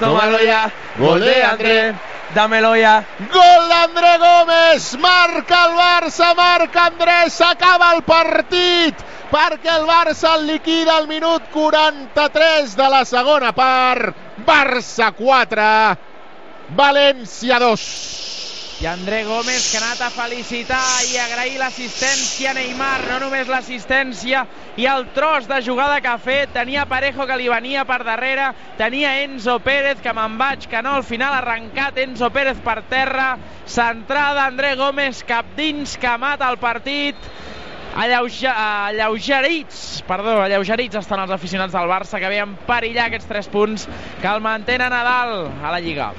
tómalo ya. Gol de André, dámelo ya. Gol d'André Gómez, marca el Barça, marca Andrés, s'acaba el partit perquè el Barça el liquida al minut 43 de la segona part. Barça 4, València 2. I André Gómez que ha anat a felicitar i agrair l'assistència. A Neymar, no només l'assistència i el tros de jugada que ha fet, tenia Parejo que li venia per darrere, tenia Enzo Pérez que me'n vaig, que no, al final ha arrencat Enzo Pérez per terra, centrada André Gómez cap dins que mata el partit, alleugerits, perdó, alleugerits estan els aficionats del Barça que veien perillar aquests tres punts que el mantenen a dalt a la Lliga.